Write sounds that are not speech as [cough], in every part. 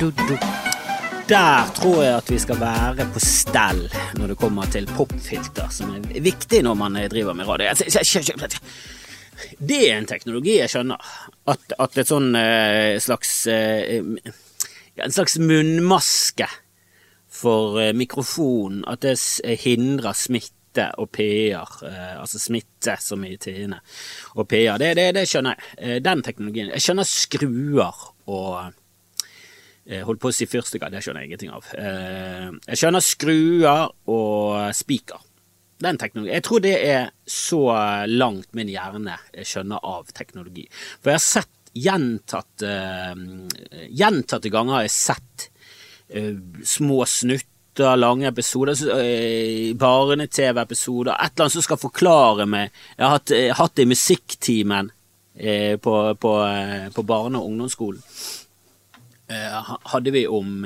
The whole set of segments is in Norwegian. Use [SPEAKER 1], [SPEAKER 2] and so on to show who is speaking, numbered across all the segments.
[SPEAKER 1] Der tror jeg at vi skal være på stell når det kommer til popfilter, som er viktig når man driver med radio. Det er en teknologi jeg skjønner. At, at et sånn eh, slags eh, En slags munnmaske for mikrofonen, mikrofon, at det hindrer smitte og PR, altså smitte som i tiende, og PR, det, det, det skjønner jeg. Den teknologien. Jeg skjønner skruer og Holdt på å si fyrstikker, det skjønner jeg ingenting av. Jeg skjønner skruer og spiker den teknologien. Jeg tror det er så langt min hjerne skjønner av teknologi. For jeg har sett gjentatte uh, Gjentatte ganger har jeg sett små snutter, lange episoder, barne-TV-episoder, et eller annet som skal forklare meg Jeg har hatt, uh, hatt det i musikktimen på, på, på barne- og ungdomsskolen. Hadde vi om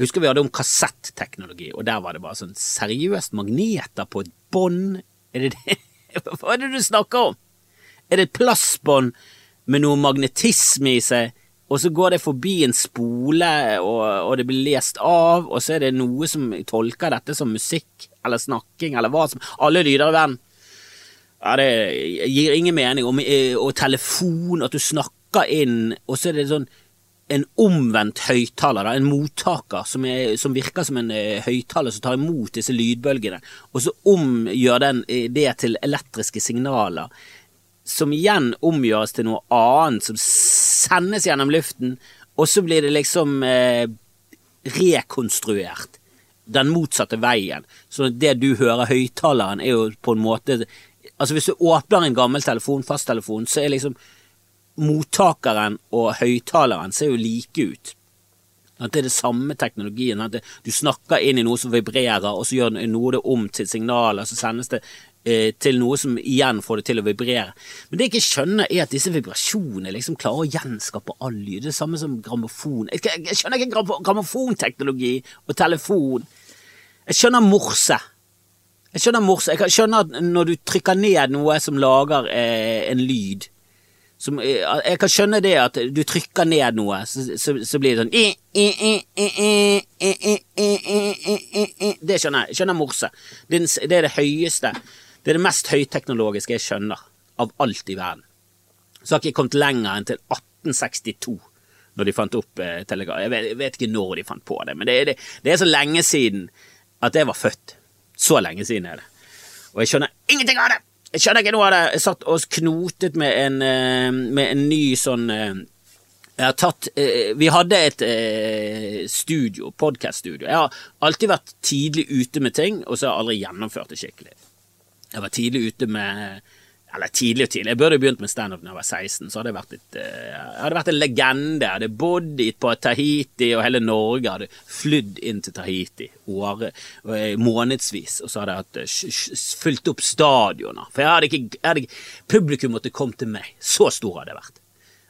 [SPEAKER 1] jeg husker vi hadde om kassetteknologi, og der var det bare sånn seriøst magneter på et bånd. Er det det? [laughs] Hva er det du snakker om? Er det et plastbånd med noe magnetisme i seg, og så går det forbi en spole, og, og, det blir lest av, og så er det noe som tolker dette som musikk eller snakking eller hva som Alle lyder i verden. Ja, det gir ingen mening. Og, og telefon, at du snakker inn, og så er det sånn en omvendt høyttaler, en mottaker som, er, som, virker som en uh, høyttaler som tar imot disse lydbølgene, og så omgjør den uh, det til elektriske signaler, som igjen omgjøres til noe annet, som sendes gjennom luften, og så blir det liksom eh, rekonstruert den motsatte veien. Så det du hører høyttaleren, er jo på en måte Altså, hvis du åpner en gammel telefon, fasttelefon, så er liksom mottakeren og høyttaleren ser jo like ut. At det er det samme teknologien. At du snakker inn i noe som vibrerer, og så gjør noe det om til signaler, så sendes det eh, til noe som igjen får det til å vibrere. Men det jeg ikke skjønner, er at disse vibrasjonene liksom klarer å gjenskape all lyd. Det er samme som grammofon. Jeg skjønner ikke grammofonteknologi og telefon. Jeg skjønner morse. Jeg skjønner morse. Jeg skjønner at når du trykker ned noe som lager eh, en lyd, som, jeg kan skjønne det at du trykker ned noe, så, så, så blir det sånn Det skjønner jeg. Jeg skjønner morse. Det, er det høyeste. Det er det mest høyteknologiske jeg skjønner av alt i verden. Så har ikke jeg kommet lenger enn til 1862 når de fant opp eh, telegraf. Jeg vet, jeg vet, ikke når de fant på det, men det, det, det er så lenge siden at jeg var født. Så lenge siden er det. Og jeg skjønner ingenting av det! Jeg skjønner ikke noe av. Jeg satt og knotet med en, eh, med en ny sånn eh, jeg har tatt eh, Vi hadde et studio, podkaststudio. Jeg har alltid vært tidlig ute med ting, og så har jeg aldri gjennomført det skikkelig. Jeg var tidlig ute med eller tidlig og tidlig. Jeg burde begynt med standup da jeg var 16. Så hadde jeg vært, et, eh, jeg hadde vært en legende. Jeg hadde bodd på Tahiti, og hele Norge hadde flydd inn til Tahiti åre, eh, månedsvis. Og så hadde jeg hatt, eh, fylt opp stadioner. For jeg hadde ikke, jeg hadde ikke, Publikum måtte komme til meg. Så stor hadde jeg vært.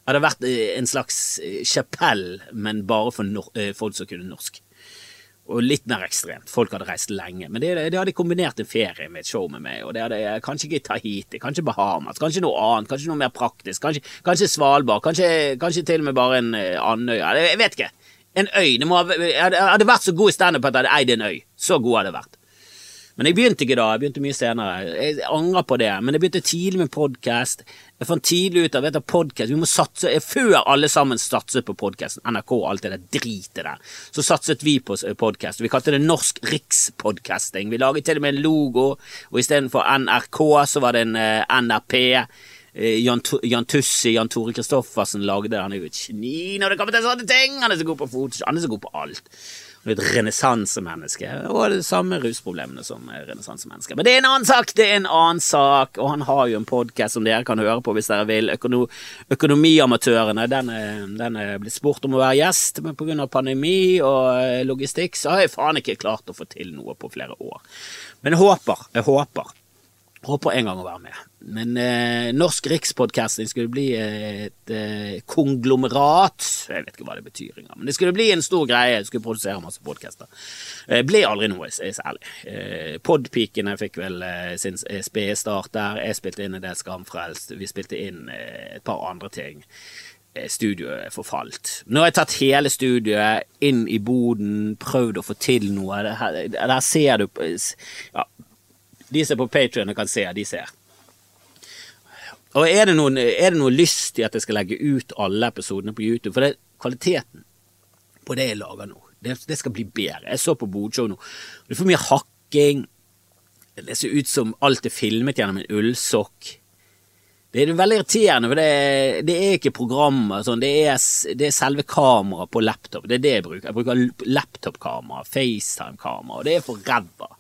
[SPEAKER 1] Jeg hadde vært en slags chapell, men bare for folk som kunne norsk og litt mer ekstremt. Folk hadde reist lenge. Men det, det hadde kombinert en ferie med et show med meg. og det hadde Kanskje ikke Tahiti, kanskje Bahamas, kanskje noe annet, kanskje noe mer praktisk. Kanskje, kanskje Svalbard, kanskje, kanskje, til og med bare en uh, Andøya. Jeg vet ikke. En øy. Må, jeg hadde vært så god i standup at jeg hadde eid en øy. Så god hadde jeg vært. Men jeg begynte ikke da, jeg begynte mye senere. Jeg angrer på det, men jeg begynte tidlig med podkast. Jeg fant tidlig ut av vet du, podcast, vi må satse, Før alle sammen satset på podkasten, NRK og alt det der dritet der, så satset vi på podkast. Vi kalte det Norsk Rikspodcasting. Vi laget til og med en logo, og istedenfor NRK så var det en eh, NRP. Eh, Jan, Jan Tussi, Jan Tore Kristoffersen lagde det. Han er jo et geni når det kommer til sånne ting! Han er så god på foto, han er så god på alt og et renessansemenneske, og det samme rusproblemene som renessansemennesker. Men det er en annen sak, det er en annen sak, og han har jo en podkast som dere kan høre på hvis dere vil. Økono Økonomiamatørene, den er, den er blitt spurt om å være gjest, men av pandemi og eh, logistikk så har jeg faen ikke klart å få til noe på flere år. Men jeg håper, jeg håper Håper en gang å være med. Men eh, Norsk Rikspodcasting skulle bli et eh, konglomerat. Jeg vet ikke hva det betyr engang, men det skulle bli en stor greie. Jeg skulle produsere masse podcaster. Eh, ble aldri noe særlig. Eh, Podpikene fikk vel eh, sin eh, spede start der. Jeg spilte inn en del Skamfrelst. Vi spilte inn eh, et par andre ting. eh, studioet forfalt. Nå har jeg tatt hele studioet inn i boden, prøvd å få til noe. Der, der ser du ja, De som er på Patrion kan se, de ser. Og er det, noen, er det noe lyst i at jeg skal legge ut alle episodene på YouTube? For det, kvaliteten på det jeg lager nå, det, det skal bli bedre. Jeg så på Bodshow nå. Det er for mye hakking. Det ser ut som alt er filmet gjennom en ullsokk. Det er veldig irriterende, for det, det er ikke programmer. Sånn. Det, er, det, er, selve kameraet på laptop. Det er det jeg bruker. Jeg bruker laptopkamera, FaceTime-kamera, og det er for ræva.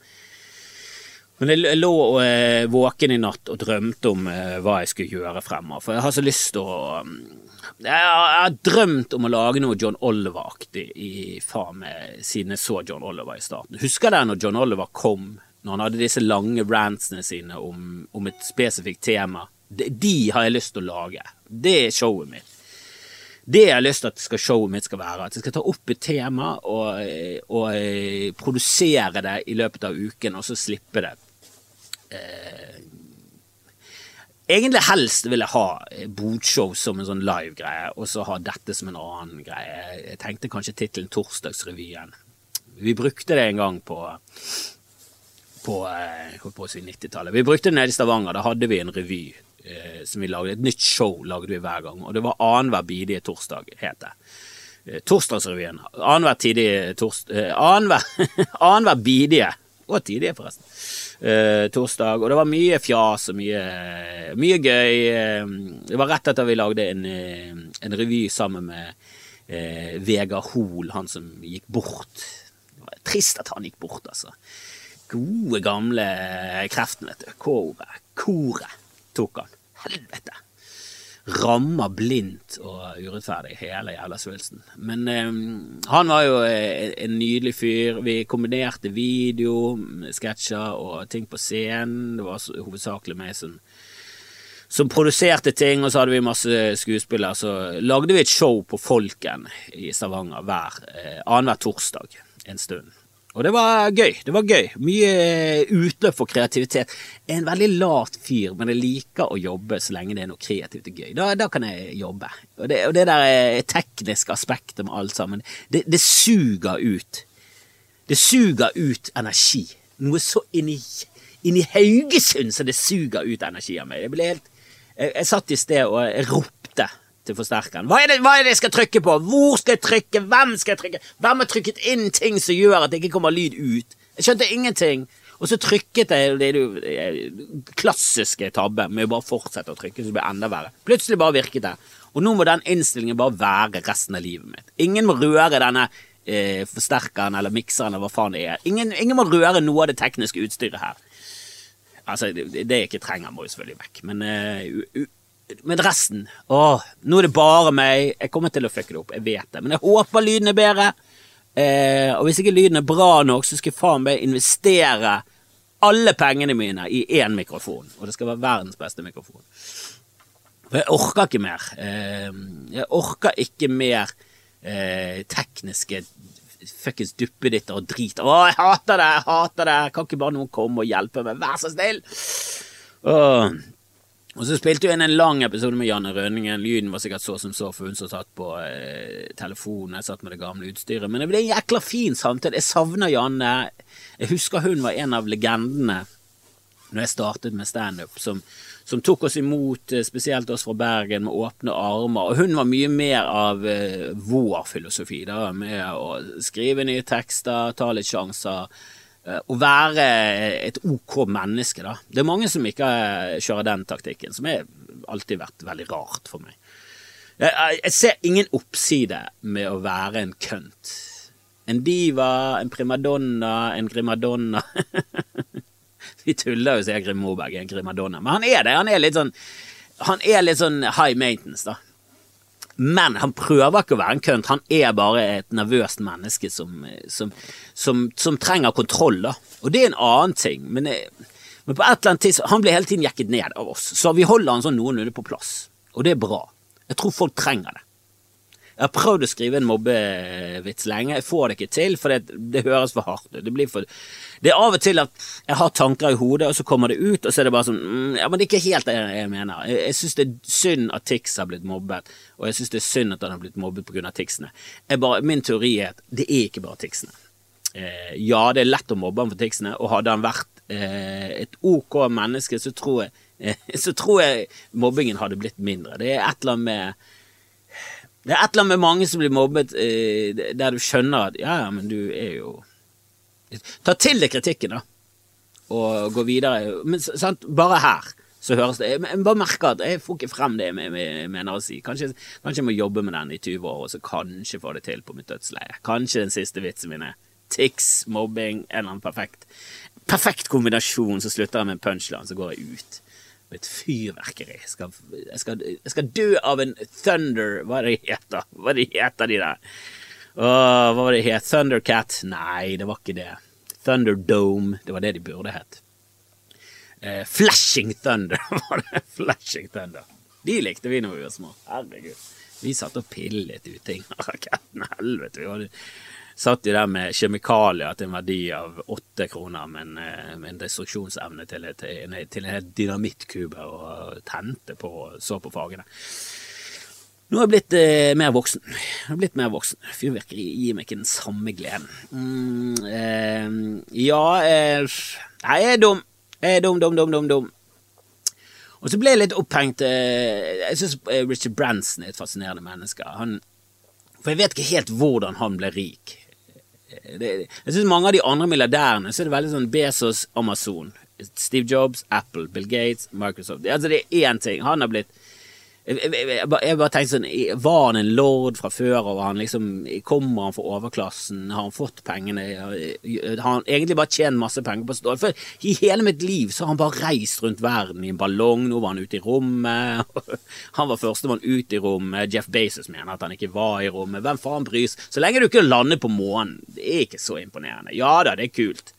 [SPEAKER 1] Men jeg lå eh, våken i natt og drømte om eh, hva jeg skulle gjøre fremover. For jeg har så lyst til å mm, Jeg har drømt om å lage noe John Oliver-aktig siden jeg så John Oliver i starten. Husker dere når John Oliver kom, når han hadde disse lange rantsene sine om, om et spesifikt tema? De, de har jeg lyst til å lage. Det er showet mitt. Det jeg har lyst til at skal showet mitt skal være, at jeg skal ta opp et tema og, og, og produsere det i løpet av uken, og så slippe det eh, Egentlig helst vil jeg ha bodshow som en sånn live-greie, og så ha dette som en annen greie. Jeg tenkte kanskje tittelen Torsdagsrevyen. Vi brukte det en gang på på, eh, på 90-tallet. Vi brukte det nede i Stavanger. Da hadde vi en revy eh, som vi lagde. Et nytt show lagde vi hver gang, og det var annenhver bidige torsdag, het det. Eh, Torsdagsrevyen. Annenhver tidige torsdag eh, Annenhver [laughs] bidige og tidlig forresten. Eh, torsdag. Og det var mye fjas og mye, mye gøy. Eh, det var rett etter vi lagde en, eh, en revy sammen med eh, Vegard Hoel, han som gikk bort. Det var trist at han gikk bort, altså. Gode, gamle kreften, vet du. Koret. Koret tok han. Helvete rammer blindt og urettferdig, hele jævla svulsten. Men eh, han var jo eh, en nydelig fyr. Vi kombinerte video, sketsjer og ting på scenen. Det var hovedsakelig meg som, som produserte ting, og så hadde vi masse skuespillere. Så lagde vi et show på Folken i Stavanger hver eh, annenhver torsdag en stund. Og det var gøy. Det var gøy. Mye utløp for kreativitet. Jeg er en veldig lat fyr, men jeg liker å jobbe så lenge det er noe kreativt og gøy. Da, da kan jeg jobbe. Og det, og det der eh, tekniske aspektet med alt sammen, det, det, suger ut. Det suger ut energi. Noe så inni, inni Haugesund så det suger ut energi av meg. Jeg ble helt Jeg, jeg satt i sted og ropte til forsterkeren. Hva er, det, hva er det jeg skal trykke på? Hvor skal jeg trykke? Hvem skal jeg trykke? Hvem har trykket inn ting som gjør at det ikke kommer lyd ut? Jeg skjønte ingenting. Og så trykket jeg det jo klassiske tabbe med å bare fortsette å trykke, så det blir enda verre. Plutselig bare virket det. Og nå må den innstillingen bare være resten av livet mitt. Ingen må røre denne eh, forsterkeren eller mikseren eller hva faen det er. Ingen, ingen, må røre noe av det tekniske utstyret her. Altså, det, det jeg ikke trenger, må jo selvfølgelig vekk, men eh, men resten Åh, nå er det bare meg. Jeg kommer til å fucke det opp, jeg vet det. Men jeg håper lyden er bedre. Eh, og hvis ikke lyden er bra nok, så skal jeg faen meg investere alle pengene mine i én mikrofon. Og det skal være verdens beste mikrofon. For jeg orker ikke mer. Eh, jeg orker ikke mer eh, tekniske fuckings duppeditter og drit. Å, jeg hater det! Jeg hater det! Kan ikke bare noen komme og hjelpe meg? Vær så snill! Åh. Og så spilte hun inn en lang episode med Janne Rønningen. Lyden var sikkert så som så, for hun som satt på eh, telefonen. Jeg satt med det gamle utstyret. Men det ble en jækla fin samtale. Jeg savner Janne. Jeg husker hun var en av legendene når jeg startet med standup, som, som tok oss imot, eh, spesielt oss fra Bergen, med åpne armer. Og hun var mye mer av eh, vår filosofi, da, med å skrive nye tekster, ta litt sjanser å være et ok menneske, da. Det er mange som ikke kjører den taktikken, som har alltid vært veldig rart for meg. Jeg ser ingen oppside med å være en kønt. En diva, en primadonna, en grimadonna. [laughs] Vi tuller jo, sier Grim Moberg er en grimadonna, men han er det. Han er litt sånn, han er litt sånn high maintenance, da. Men han prøver ikke å være en kønt, han er bare et nervøst menneske som, som, som, som trenger kontroll, da. Og det er en annen ting, men, men på et eller annet tidspunkt Han blir hele tiden jekket ned av oss, så vi holder han sånn noenlunde på plass. Og det er bra. Jeg tror folk trenger det. Jeg har prøvd å skrive en mobbevits lenge, jeg får det ikke til, for det, det høres for hardt ut. Det for Det er av og til at jeg har tanker i hodet, og så kommer det ut, og så er det bare sånn mm, Ja, men det er ikke helt det jeg mener. Jeg, jeg syns det er synd at Tix har blitt mobbet, og jeg syns det er synd at han har blitt mobbet pga. Tixene. Bare, min teori er at det er ikke bare Tixene. Eh, ja, det er lett å mobbe han for Tixene, og hadde han vært eh, et ok menneske, så tror jeg [laughs] så tror jeg mobbingen hadde blitt mindre. Det er et eller annet med det er et eller annet med mange som blir mobbet, eh, der du skjønner at ja, ja, men du er jo Ta til deg kritikken, da, og gå videre. Men sant, bare her så høres det Jeg bare merker at jeg får ikke frem det jeg mener å si. Kanskje, kanskje jeg må jobbe med den i 20 år, og så kanskje få det til på mitt dødsleie. Kanskje den siste vitsen min er tics, mobbing, en eller annen perfekt Perfekt kombinasjon, så slutter jeg med en punchline, så går jeg ut et fyrverkeri. Jeg skal, jeg, skal, jeg skal, dø av en thunder Hva er det heter Hva er det heter de der? Åh, hva var det het? Thundercat? Nei, det var ikke det. Thunderdome. Det var det de burde hett. Eh, Flashing Thunder [laughs] var det. Flashing Thunder. De likte vi når vi var små. Herregud. Vi satt og pillet ut ting. [laughs] Raketten helvete. Vi hadde satt de der med kjemikalier til en verdi av åtte kroner, men eh, med en destruksjonsevne til, til, til en dynamittkube, og tente på og så på fagene. Nå er jeg blitt eh, mer voksen. Jeg er blitt mer voksen. Fyrverkeri gir meg ikke den samme gleden. Mm, eh, ja eh, Jeg er dum. Jeg er dum, dum, dum, dum, dum. Og så ble jeg litt opphengt eh, Jeg syns eh, Richard Branson er et fascinerende menneske. Han, for jeg vet ikke helt hvordan han ble rik det, Jeg syns mange av de andre milliardærene så er det veldig sånn Bezos, Amazon, Steve Jobs, Apple, Bill Gates, Microsoft. Altså det er én ting. Han har blitt jeg, jeg, jeg, bare, tenkte sånn Var han en lord fra før av? Liksom, kommer han fra overklassen? Har han fått pengene? Har han egentlig bare tjent masse penger på stål? For i hele mitt liv så har han bare reist rundt verden i en ballong. Nå var han ute i rommet. [laughs] Han var førstemann ut i rommet. Jeff Bezos mener at han ikke var i rommet. Hvem faen bryr seg? Så lenge du ikke lander på månen, det er ikke så imponerende. Ja da, det er kult.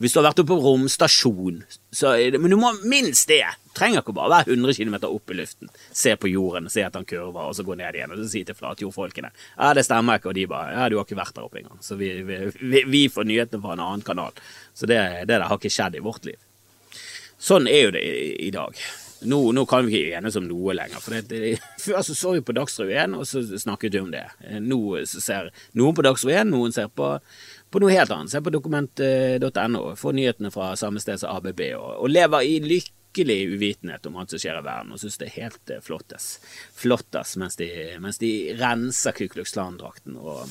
[SPEAKER 1] Hvis du har vært oppe på romstasjon, så Men du må minst det. Trenger ikke bare være 100 km opp i luften, se på jorden, se at han kurver, og så gå ned igjen og så si til flatjordfolkene ja, det stemmer ikke, og de bare ja, du har ikke vært der oppe engang. Så vi, vi, vi, vi får nyhetene fra en annen kanal. Så det, det der har ikke skjedd i vårt liv. Sånn er jo det i, i dag. Nå, nå, kan vi ikke enes om noe lenger. For det, det, [laughs] Før så så vi på Dagsrevyen, og så snakket vi om det. Nå ser noen på Dagsrevyen, noen ser på på noe helt annet. Se på dokument.no, få nyhetene fra samme sted som ABB, og, og lever i lykkelig uvitenhet om alt som skjer i verden, og syns det er helt uh, flottes. Flottes mens de, mens de renser Ku Klux Klan-drakten og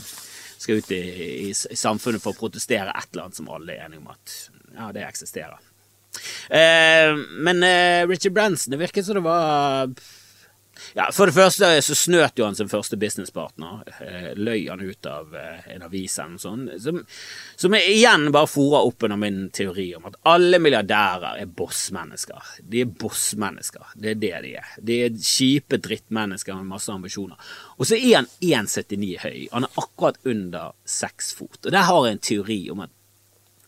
[SPEAKER 1] skal ut i, i, i, samfunnet for å protestere et eller annet som alle er enige om at ja, det eksisterer. Eh, men eh, Richard Branson, det virket som det var ja, For det første så snøt jo han sin første businesspartner. Eh, løy han ut av eh, en avis eller noe sånt. Som, som igjen bare fora opp under min teori om at alle milliardærer er bossmennesker. De er bossmennesker. Det er det de er. De er kjipe drittmennesker med masse ambisjoner. Og så er han 1,79 høy. Han er akkurat under seks fot. Og der har jeg en teori om at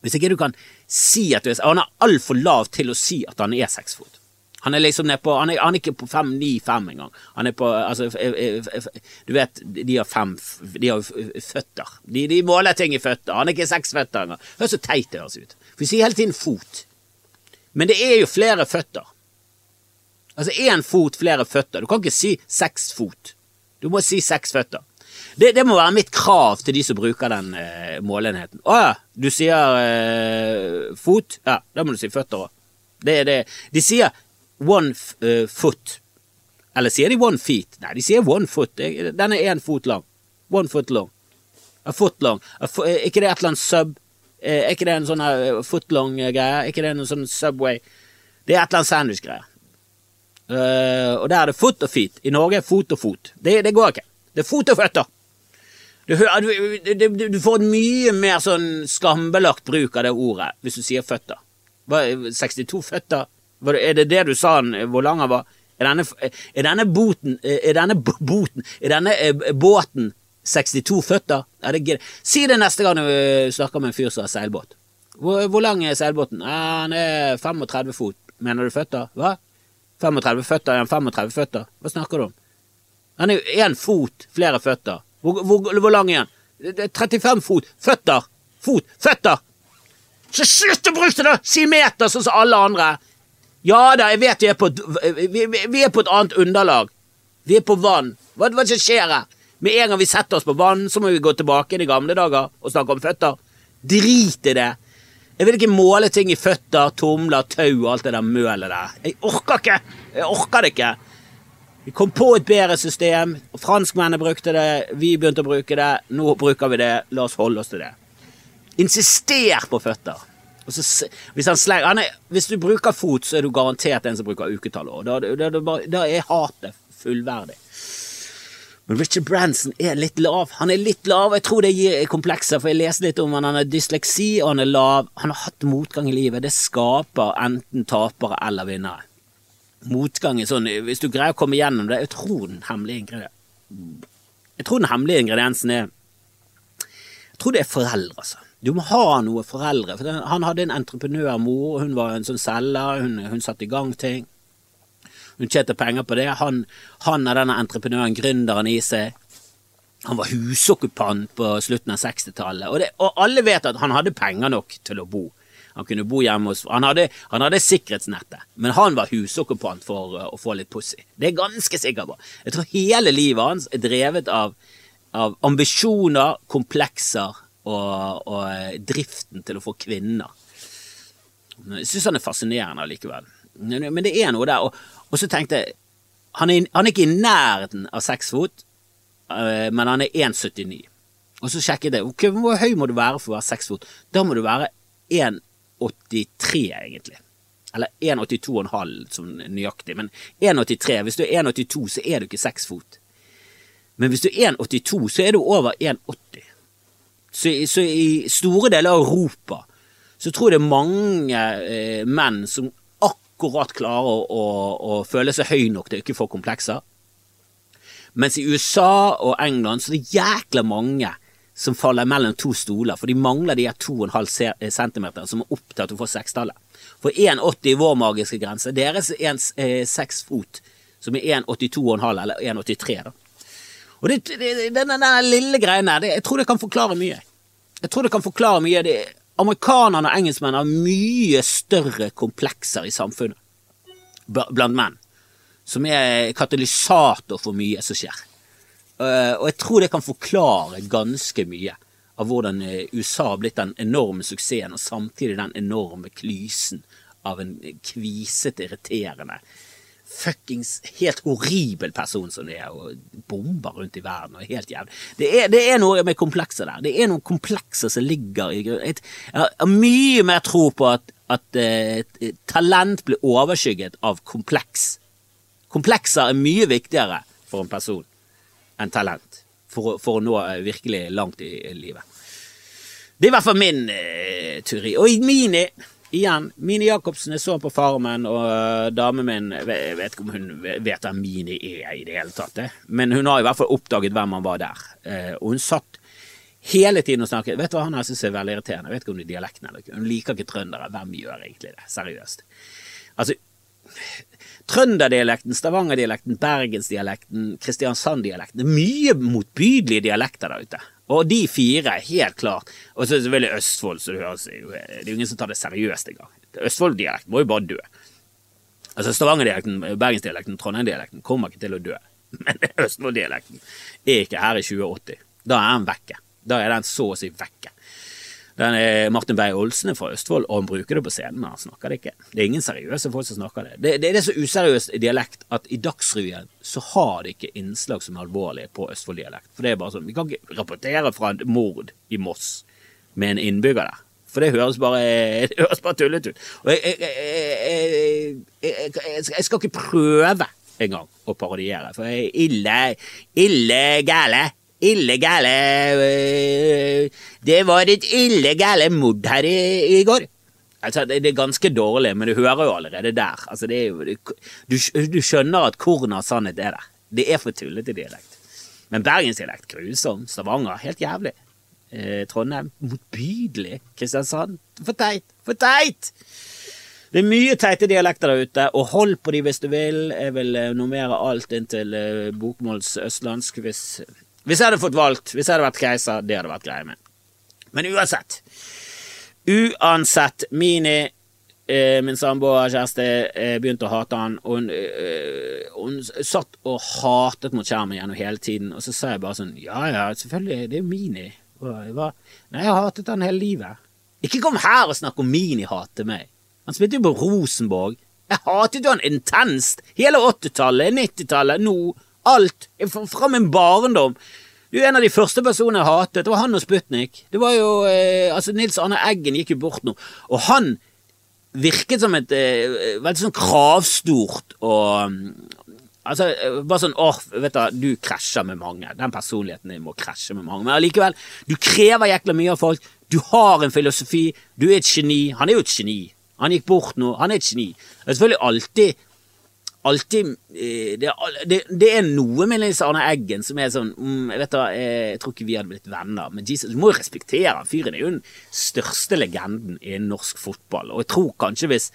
[SPEAKER 1] hvis ikke du kan si at du er Han er altfor lav til å si at han er seks fot. Han er liksom nede på Han er, han er ikke på fem, ni, fem engang. Han er på Altså, du vet, de har fem De har føtter. De, de måler ting i føtter. Han er ikke seks føtter engang. Hør så teit det høres ut. Vi sier hele tiden fot. Men det er jo flere føtter. Altså én fot, flere føtter. Du kan ikke si seks fot. Du må si seks føtter. Det, det, må være mitt krav til de som bruker den eh, målenheten. Å ja, du sier eh, fot? Ja, da må du si føtter òg. Det er det. De sier one uh, foot. Eller sier de one feet? Nei, de sier one foot. Den er én fot lang. One foot long. A foot long. Er ikke det et eller annet sub? Er ikke det en sånn footlong-greie? Er ikke det en sånn Subway? Det er et eller annet sandwich-greie. Uh, og der er det foot og feet. I Norge er fot og fot. Det, det går ikke. Det er fot og føtter. Du, du, du, du, får et mye mer sånn skambelagt bruk av det ordet hvis du sier føtter. 62 føtter er det det du sa hvor lang han var? Er denne, er denne boten Er denne boten Er denne eh, båten 62 føtter? Det si det neste gang du snakker med en fyr som har seilbåt. Hvor, hvor, lang er seilbåten? Han er 35 fot. Mener du føtter? Hva? 35 føtter? Er han 35 føtter? Hva snakker du om? Han er jo én fot flere føtter. Hvor, hvor, hvor lang er han? Det er 35 fot. Føtter. Fot. Føtter! Så slutt å bruke det! Si meter, sånn som alle andre. Ja da, jeg vet vi er på et, vi, vi, er på et annet underlag. Vi er på vann. Hva som skjer her? Med en gang vi setter oss på vann, så må vi gå tilbake i gamle dager og snakke om føtter. Drit i det. Jeg vil ikke måle ting i føtter, tomler, tau og alt det der mølet der. Jeg orker ikke! Jeg orker det ikke. Vi kom på et bedre system. Franskmennene brukte det, vi begynte å bruke det. Nå bruker vi det. La oss holde oss til det. Insister på føtter. Så, hvis, slenger, er, hvis, du bruker fot, så er du garantert en som bruker uketall. Da, da, da, da er hatet fullverdig. Men Richard Branson er litt lav. Han er litt lav, jeg tror det gir komplekser, for jeg leste litt om han, han har dysleksi, og han er lav. Han har hatt motgang i livet. Det skaper enten tapere eller vinnere. Motgang er sånn Hvis du greier å komme gjennom det Jeg tror den hemmelige ingrediensen Jeg tror den hemmelige ingrediensen er Jeg tror det er foreldre, altså. Du må ha noe foreldre. For han hadde en entreprenørmor, hun var en sånn selger, hun, hun satte i gang ting. Hun tjente penger på det. Han, han er denne entreprenøren, gründeren i seg. Han var husokkupant på slutten av 60-tallet, og, og, alle vet at han hadde penger nok til å bo. Han kunne bo hjemme hos Han hadde, han hadde sikkerhetsnettet, men han var husokkupant for uh, å få litt pussy. Det er ganske sikker på. Jeg tror hele livet hans er drevet av, av ambisjoner, komplekser og, og driften til å få kvinner. Jeg syns han er fascinerende allikevel. Men det er noe der. Og, og så tenkte jeg han er, han er, ikke i nærheten av seks fot, eh, men han er 1,79. Og så sjekket jeg okay, hvor høy må du være for å være seks fot. Da må du være 1,83, egentlig. Eller 1,82,5 som nøyaktig. Men 1,83. Hvis du er 1,82, så er du ikke seks fot. Men hvis du er 1,82, så er du over 1,80. Så, så, i store deler av Europa så tror jeg det er mange eh, menn som akkurat klarer å, å, å, føle seg høy nok til å ikke få komplekser. Mens i USA og England så er det jækla mange som faller mellom to stoler, for de mangler de 2,5 eh, cm som er opptatt av å få sekstallet. For 1,80 i vår magiske grense. Deres er 6 eh, fot, som er 1,82,5 eller 1,83. da. Og det, det, den, den, lille greien der, jeg tror det kan forklare mye. Jeg tror det kan forklare mye. Det, amerikanerne og engelskmennene har mye større komplekser i samfunnet blant menn, som er katalysator for mye som skjer. Eh, og jeg tror det kan forklare ganske mye av hvordan eh, USA har blitt den enorme suksessen, og samtidig den enorme klysen av en kvisete, irriterende fuckings helt horribel person som det er, og bomber rundt i verden og helt jævlig. Det er, det er noe med komplekser der. Det er noen komplekser som ligger i grunnen. Jeg har mye mer tro på at, at uh, talent blir overskygget av kompleks. Komplekser er mye viktigere for en person enn talent for, for å nå uh, virkelig langt i, livet. Det er i hvert fall min uh, teori. Og i mini Igjen, Mini Jacobsen er så på Farmen, og uh, damen min Jeg vet ikke om hun vet hvem Mini er i det hele tatt, det. men hun har i hvert fall oppdaget hvem han var der. Uh, og hun satt hele tiden og snakket Vet du hva han her syns er veldig irriterende? Jeg vet ikke om det er dialekten eller ikke. Hun liker ikke trøndere. Hvem gjør egentlig det? Seriøst. Altså, Trønderdialekten, Stavangerdialekten, Bergensdialekten, Kristiansand-dialekten Det er mye motbydelige dialekter der ute. Og de fire, helt klart. Og så selvfølgelig Østfold, så det høres Det er jo ingen som tar det seriøst engang. Østfold-dialekten må jo bare dø. Altså Stavanger-dialekten, Bergens-dialekten, Trondheim-dialekten kommer ikke til å dø. [laughs] Men Østfold-dialekten er ikke her i 2080. Da er den vekke. Da er den så å si vekke. Martin Beyer-Olsen er fra Østfold, og han bruker det på scenen, men han snakker det ikke. Det er ingen seriøse folk som snakker det. Det, det, det er så useriøs dialekt at i Dagsrevyen så har de ikke innslag som er alvorlige på Østfold-dialekt. For det er bare sånn, Vi kan ikke rapportere fra et mord i Moss med en innbygger der. For det høres bare, [laughs] det høres bare tullete ut. Og jeg, jeg, jeg, jeg, skal ikke prøve engang å parodiere, for jeg er ille, ille gæle illegale øh, Det var et illegale mord her i, i går. Altså, det, det, er ganske dårlig, men du hører jo allerede der. Altså, jo, du, du, skjønner at kornet av sannhet er der. Det er for tullete dialekt. Men bergensdialekt grusom. Stavanger helt jævlig. Eh, Trondheim motbydelig. Kristiansand for teit. For teit! Det er mye teite dialekter der ute, og hold på de hvis du vil. Jeg vil normere alt inn til eh, bokmåls østlandsk hvis, hvis jeg hadde fått valgt. Hvis jeg hadde vært keiser, det hadde vært greia mi. Men uansett. Uansett, Mini, eh, min samboer, kjæreste, eh, begynte å hate han. Og hun, eh, hun satt og hatet mot skjermen gjennom hele tiden, og så sa jeg bare sånn Ja ja, selvfølgelig, det er jo Mini. Og jeg var, Nei, jeg har hatet han hele livet. Ikke kom her og snakk om Mini hater meg. Han spilte jo på Rosenborg. Jeg hatet jo han intenst. Hele 80-tallet, 90-tallet, nå. Alt. Fra min barndom. Du en av de første personene jeg hatet. Det var han og Sputnik. Det var jo eh, Altså, Nils Arne Eggen gikk jo bort nå, og han virket som et eh, veldig sånn kravstort og mm, Altså, eh, bare sånn åh, vet du, du krasjer med mange. Den personligheten din må krasje med mange. Men allikevel, du krever jækla mye av folk. Du har en filosofi. Du er et geni. Han er jo et geni. Han gikk bort nå. Han er et geni. Det er selvfølgelig alltid Alltid eh, det, det, det er noe med Nils Arne Eggen som er sånn mm, Jeg vet da, jeg tror ikke vi hadde blitt venner, men Jesus, du må jo respektere han. Fyren er jo den største legenden innen norsk fotball. Og jeg tror kanskje hvis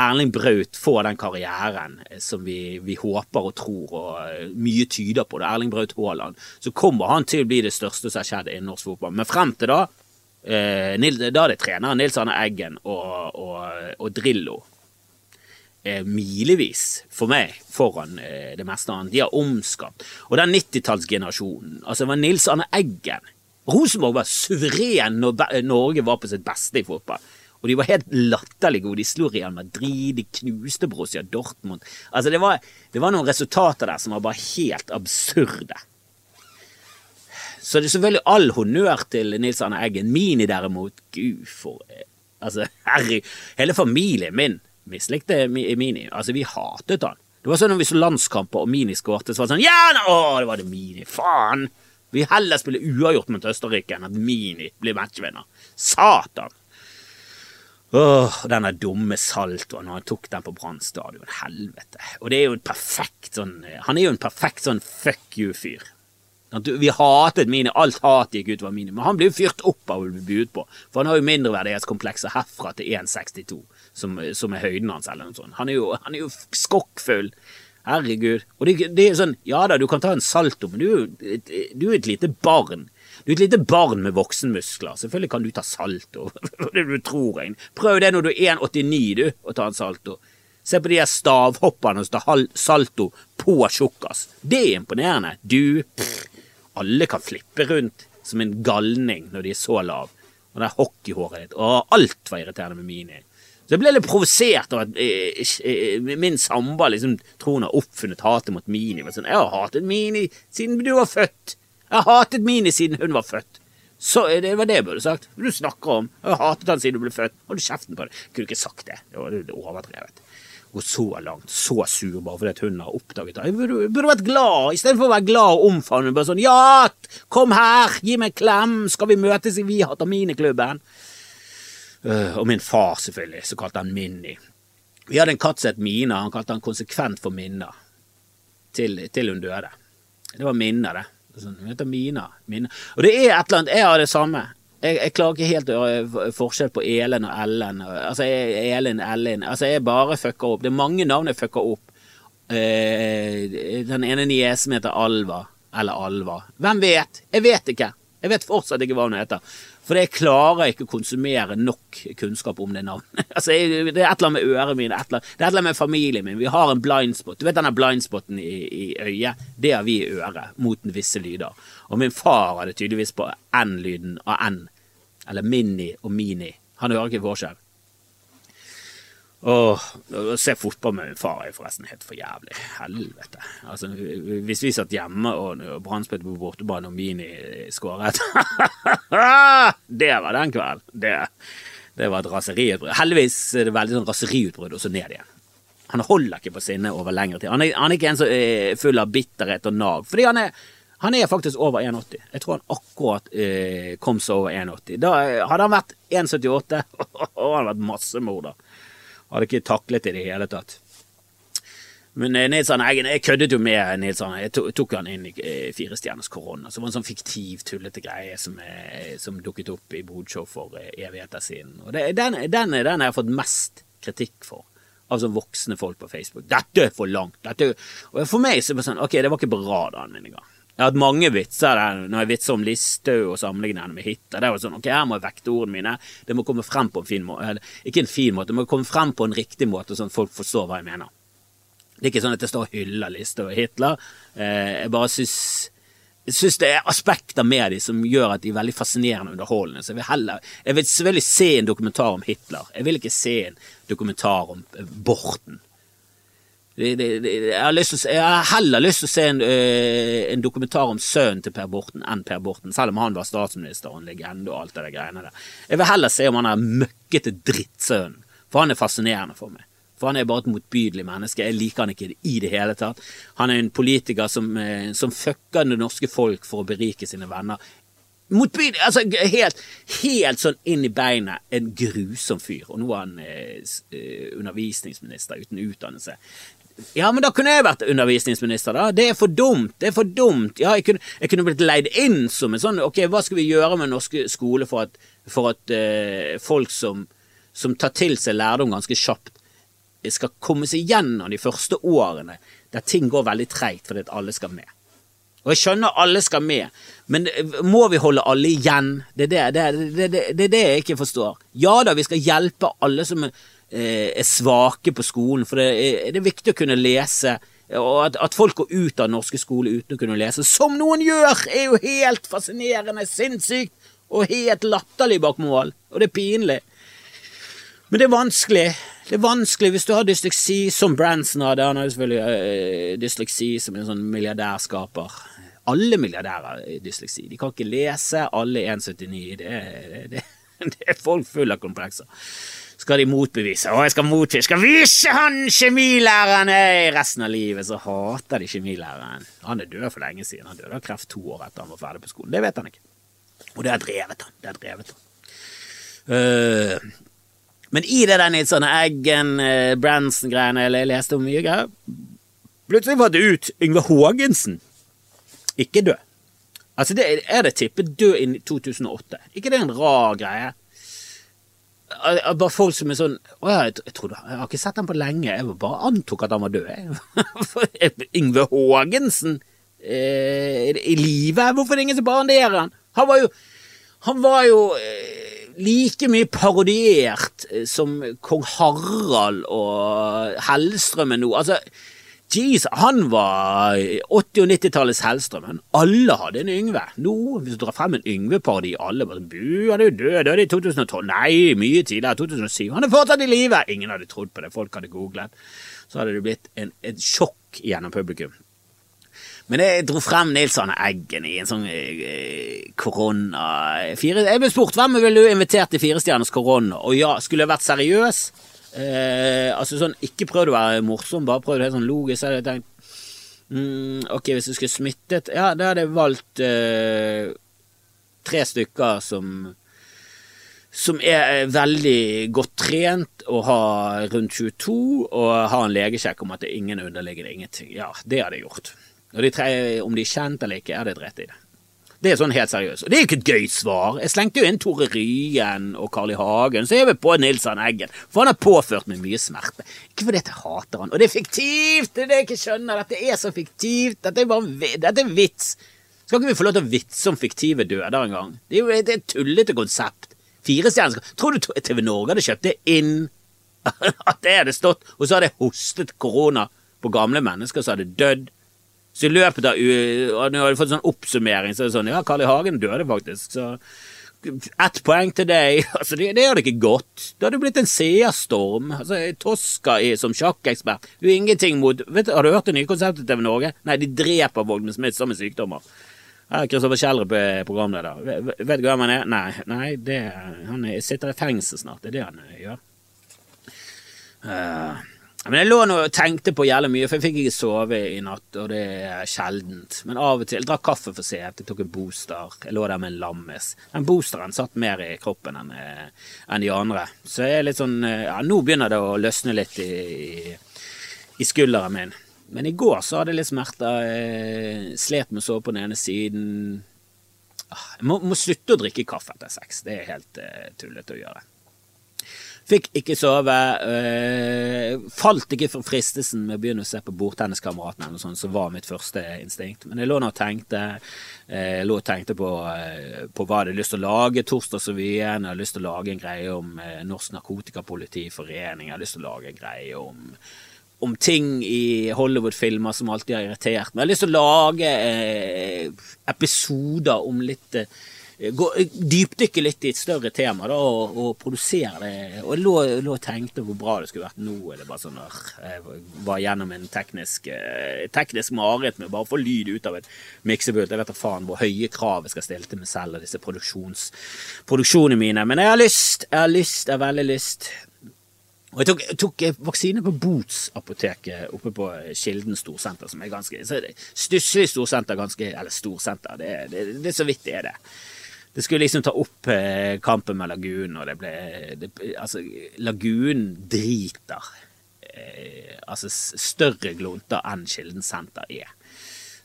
[SPEAKER 1] Erling Braut får den karrieren som vi, vi, håper og tror, og eh, mye tyder på det, Erling Braut Haaland, så kommer han til å bli det største som har skjedd innen norsk fotball. Men frem til da, eh, da er det treneren Nils Arne Eggen og, og, og Drillo eh, milevis for meg foran eh, det meste annet. De har omskapt. Og den 90-tallsgenerasjonen, altså det var Nils Arne Eggen Rosenborg var suveren når Norge var på sitt beste i fotball. Og de var helt latterlig gode. De slo Real Madrid, de knuste Borussia Dortmund. Altså, det var, det var noen resultater der som var bare helt absurde. Så det er selvfølgelig all honnør til Nils Arne Eggen. Mini derimot, gud for Altså, herre Hele familien min mislikte Mini. Altså, vi hatet han. Det var sånn når vi så landskamper og Mini skårte, så var det sånn Ja, nå det var det Mini! Faen! Vi heller spille uavgjort mot Østerrike enn at Mini blir matchvinner. Satan! Åh, denne dumme saltoen, når han tok den på Brann stadion. Helvete. Og det er jo en perfekt sånn Han er jo en perfekt sånn fuck you-fyr. Vi hatet Mini, alt hat gikk utover Mini, men han blir jo fyrt opp av å bli buet på. For han har jo mindreverdighetskomplekser herfra til 1,62, som, som, er høyden hans, eller noe sånt. Han er jo, han er jo skokkfull. Herregud. Og det, det, er sånn, ja da, du kan ta en salto, men du er jo et, du er et lite barn. Du er et lite barn med voksenmuskler. Selvfølgelig kan du ta salto. [laughs] du tror jeg. Prøv det når du er 1,89 du, å ta en salto. Se på de her stavhopperne som tar salto på tjukkas. Det er imponerende. Du pff, Alle kan flippe rundt som en galning når de er så lav. Og det hockeyhåret ditt. Å, alt var irriterende med Mini. Så jeg ble litt provosert av at eh, eh, min samboer liksom tror hun har oppfunnet hatet mot Mini. Sånn, jeg har hatet Mini siden du var født. Jeg har hatet Mini siden hun var født. Så eh, Det var det jeg burde sagt. Du snakker om Jeg har hatet han siden du ble født. Hold kjeften på det. Jeg kunne ikke sagt det. Det var overdrevet. Gå så langt, så sur bare fordi hun har oppdaget det. Jeg burde, burde vært glad, istedenfor å være glad og omfavne. Bare sånn Ja, kom her, gi meg en klem, skal vi møtes i Vi hater Miniklubben? Uh, og min far, selvfølgelig, så kalte han Minni. Vi hadde en katt som het Mina, han kalte han konsekvent for Minna. Til, til hun døde. Det var Minna, det. Sånn, heter Mina. Mina. Og det er et eller annet Jeg har det samme. Jeg, jeg klarer ikke helt å gjøre forskjell på Elen og Ellen. Altså, Elin, Ellen Altså, jeg bare fucker opp. Det er mange navn jeg fucker opp. Eh, den ene niesen heter Alva. Eller Alva. Hvem vet? Jeg vet ikke. Jeg vet fortsatt ikke hva hun heter. For jeg klarer ikke å konsumere nok kunnskap om det navnet. [laughs] altså, det er et eller annet med øret mine, det er et eller annet med familien min. Vi har en blindspot. Du vet denne blindspoten i, i øyet? Det har vi i øret, mot visse lyder. Og min far hadde tydeligvis på N-lyden av N. Eller Mini og Mini. Han hører ikke forskjell. Åh, å se fotball med min far er forresten helt for jævlig. Helvete. Altså, hvis vi satt hjemme og Brann spilte på bortebane og Mini skåret [laughs] Det var den kvelden. Det, det var et raseriutbrudd. Heldigvis er det veldig sånn raseriutbrudd, og så ned igjen. Han holder ikke på sinnet over lengre tid. Han er, han er ikke en som er full av bitterhet og nag. Fordi han er, han er faktisk over 1,80. Jeg tror han akkurat eh, kom seg over 1,80. Da hadde han vært 1,78, [laughs] og han hadde vært massemorder. Hadde ikke taklet det i det hele tatt. Men Nilsson Nils Arne Eggen, jeg køddet jo med Nils Arne. Jeg tok han inn i eh, Fire stjerners korona. Så det var en sånn fiktiv, tullete greie som, eh, som dukket opp i Bodshow for evigheter siden. Og det, den, den, den har jeg fått mest kritikk for. Av sånn voksne folk på Facebook. Dette er for langt. Dette. Og for meg så var det sånn, ok, det var ikke på radaren min engang. Jeg har hatt mange vitser der når jeg vitser om Listhaug og sammenligner henne med Hitler. Det er jo sånn, ok, her må jeg vekte ordene mine. Det må komme frem på en fin måte. Ikke en fin måte, det må komme frem på en riktig måte, sånn at folk forstår hva jeg mener. Det er ikke sånn at jeg står og hyller Listhaug og Hitler. Eh, jeg bare syns jeg syns det er aspekter med dem som gjør at de er veldig fascinerende og underholdende. Så jeg vil heller Jeg vil selvfølgelig se en dokumentar om Hitler. Jeg vil ikke se en dokumentar om eh, Borten. Jeg, har heller lyst til å se en, øh, en dokumentar om sønnen til Per Borten enn Per Borten, selv om han var statsminister og en legende og alt det der greiene der. Jeg vil heller se om han er møkkete drittsønnen, for han er fascinerende for meg. For han er bare et motbydelig menneske. Jeg liker han ikke i det hele tatt. Han er en politiker som, øh, som fucker det norske folk for å berike sine venner. Motbydelig, altså helt, helt sånn inn i beinet. En grusom fyr. Og nå er han eh, undervisningsminister uten utdannelse. Ja, men da kunne jeg vært undervisningsminister, da. Det er for dumt. Det er for dumt. Ja, jeg kunne, jeg kunne blitt leid inn som en sånn Ok, hva skal vi gjøre med norske skole for at, for at uh, folk som, som, tar til seg lærdom ganske kjapt, skal komme seg gjennom de første årene der ting går veldig treigt fordi at alle skal med. Og jeg skjønner alle skal med, men må vi holde alle igjen? Det er det, det, det, det, det jeg ikke forstår. Ja da, vi skal hjelpe alle som er Eh, er svake på skolen. For det er, det er viktig å kunne lese. Og at, at, folk går ut av norske skoler uten å kunne lese, som noen gjør, er jo helt fascinerende, sinnssykt og helt latterlig bak mål. Og det er pinlig. Men det er vanskelig. Det er vanskelig hvis du har dysleksi, som Branson hadde. Han har jo selvfølgelig øh, dysleksi som en sånn milliardærskaper. Alle milliardærer har dysleksi. De kan ikke lese. Alle 1,79. Det, det, det, [laughs] det er folk fulle av komplekser skal de motbevise. Å, jeg skal motbevise, skal vise han kjemilæreren hey! Resten av livet så hater de kjemilæreren. Han er død for lenge siden. Han døde av kreft to år etter han var ferdig på skolen. Det vet han ikke. Og det har drevet han. Det har drevet han. Uh, men i det der Nilsson Eggen, uh, Branson-greiene jeg leste om mye greier Plutselig var det ut Yngve Haagensen. Ikke død. Altså, det er det tippet død i 2008. Ikke det er en rar greie? Bare folk som er sånn Å ja, jeg, jeg, trodde, jeg har ikke sett ham på lenge. Jeg bare antok at han var død. [laughs] Yngve Haagensen eh, i live? Hvorfor er ingen som baranderer han? Han var jo, han var jo eh, like mye parodiert eh, som kong Harald og Hellstrøm er nå. Altså, Jeez, han var 80- og 90-tallets Hellstrøm. Alle hadde en Yngve. Nå, hvis du drar frem en Yngve-parodi, alle bare Bu, han er jo død, døde i 2012. Nei, mye tidligere, 2007. Han er fortsatt i live! Ingen hadde trodd på det, folk hadde googlet. Så hadde det blitt en, et sjokk gjennom publikum. Men jeg dro frem Nils Arne Eggen i en sånn eh, korona fire, Jeg ble spurt hvem ville du invitert til Firestjerners korona, og ja, skulle jeg vært seriøs? Eh, altså sånn, Ikke prøv å være morsom, bare prøvd helt sånn logisk. Så hadde tenkt mm, Ok, hvis du skulle smittet Ja, da hadde jeg valgt eh, tre stykker som som er veldig godt trent og har rundt 22 og har en legesjekk om at det er ingen underliggende ingenting. Ja, det hadde jeg gjort. Og de tre, om de er kjent eller ikke, er det dritt i det. Det er sånn helt seriøst. Og det er jo ikke et gøy svar. Jeg slengte jo inn Tore Ryen og Carl I. Hagen, så jeg vil på Nils Arne Eggen. For han har påført meg mye smerte. Ikke fordi jeg hater han. Og det er fiktivt! Det er det jeg ikke skjønner. Dette er så fiktivt. Dette er bare Dette er vits. Skal ikke vi få lov til å vitse om fiktive døder en gang? Det er jo et, et tullete konsept. Fire stjerner Tror du TV Norge hadde kjøpt det inn? [laughs] At det hadde stått, og så hadde jeg hostet korona på gamle mennesker som hadde dødd så i løpet av Når jeg du fått sånn oppsummering, så er det sånn Ja, Carl I. Hagen døde faktisk, så ett poeng til deg. [laughs] Altså, det, det hadde ikke gått. Det hadde blitt en seerstorm. Altså, Tosca i, som sjakkekspert Du er ingenting mot vet, Har du hørt det nye konseptet til Norge? Nei, de dreper folk med smittsomme sykdommer. Kristoffer Kjellrup er programleder. Vet du hvem han er? Nei, nei det, han er, sitter i fengsel snart. Det er det han gjør. Uh, men jeg lå nå og tenkte på jævlig mye, for jeg fikk ikke sove i natt, og det er sjeldent. Men av og til Jeg drakk kaffe for sent, jeg tok en booster, jeg lå der med en lammis. Den boosteren satt mer i kroppen enn, eh, enn de andre. Så jeg er litt sånn eh, Ja, nå begynner det å løsne litt i, i, i skulderen min. Men i går så hadde jeg litt smerter. Jeg slet med å sove på den ene siden. Ah, jeg må, må slutte å drikke kaffe etter sex. Det er helt uh, tullete å gjøre. Fikk ikke sove. Øh, falt ikke for fristelsen med å begynne å se på Bordtenniskameratene eller sånt, som var mitt første instinkt. Men jeg lå nå og tenkte, øh, lå og tenkte på, øh, på hva jeg hadde lyst til å lage. Torsdagsrevyen. Jeg hadde lyst til å lage en greie om øh, Norsk Narkotikapolitiforening. Jeg hadde lyst til å lage en greie om om ting i Hollywood-filmer som alltid har irritert meg. Jeg har lyst til å lage eh, episoder om litt eh, gå, dypdykke litt i et større tema da, og, og produsere det. Og lå, lå og tenkte hvor bra det skulle vært. Nå er det bare sånn der Jeg var gjennom en teknisk, eh, teknisk mareritt med bare å få lyd ut av et miksepult. Jeg vet da faen hvor høye krav jeg skal stille til meg selv og disse produksjonene mine. Men jeg har lyst. Jeg har lyst. Jeg har veldig lyst. Og jeg tok, tok vaksine på Boots-apoteket oppe på Kilden storsenter, som er ganske Stusslig storsenter, ganske Eller storsenter, det, det, det er så vidt det er det. Det skulle liksom ta opp eh, kampen med Lagunen, og det ble det, Altså, Lagunen driter. Eh, altså større glunter enn Kilden senter er.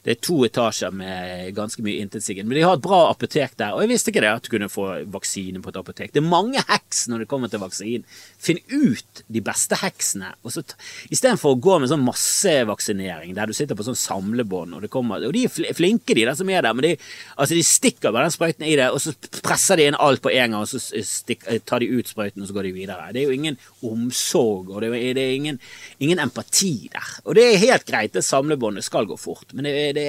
[SPEAKER 1] Det er to etasjer med ganske mye intetsigende. Men de har et bra apotek der, og jeg visste ikke det at du kunne få vaksine på et apotek. Det er mange heks når det kommer til vaksinen. Finn ut de beste heksene. og så Istedenfor å gå med sånn massevaksinering der du sitter på sånn samlebånd, og, kommer, og de er flinke, de der som er der, men de, altså de stikker bare den sprøyten i det, og så presser de inn alt på en gang, og så stikker, tar de ut sprøyten, og så går de videre. Det er jo ingen omsorg, og det er, det er ingen, ingen, empati der. Og det er helt greit, det samlebåndet skal gå fort, men det det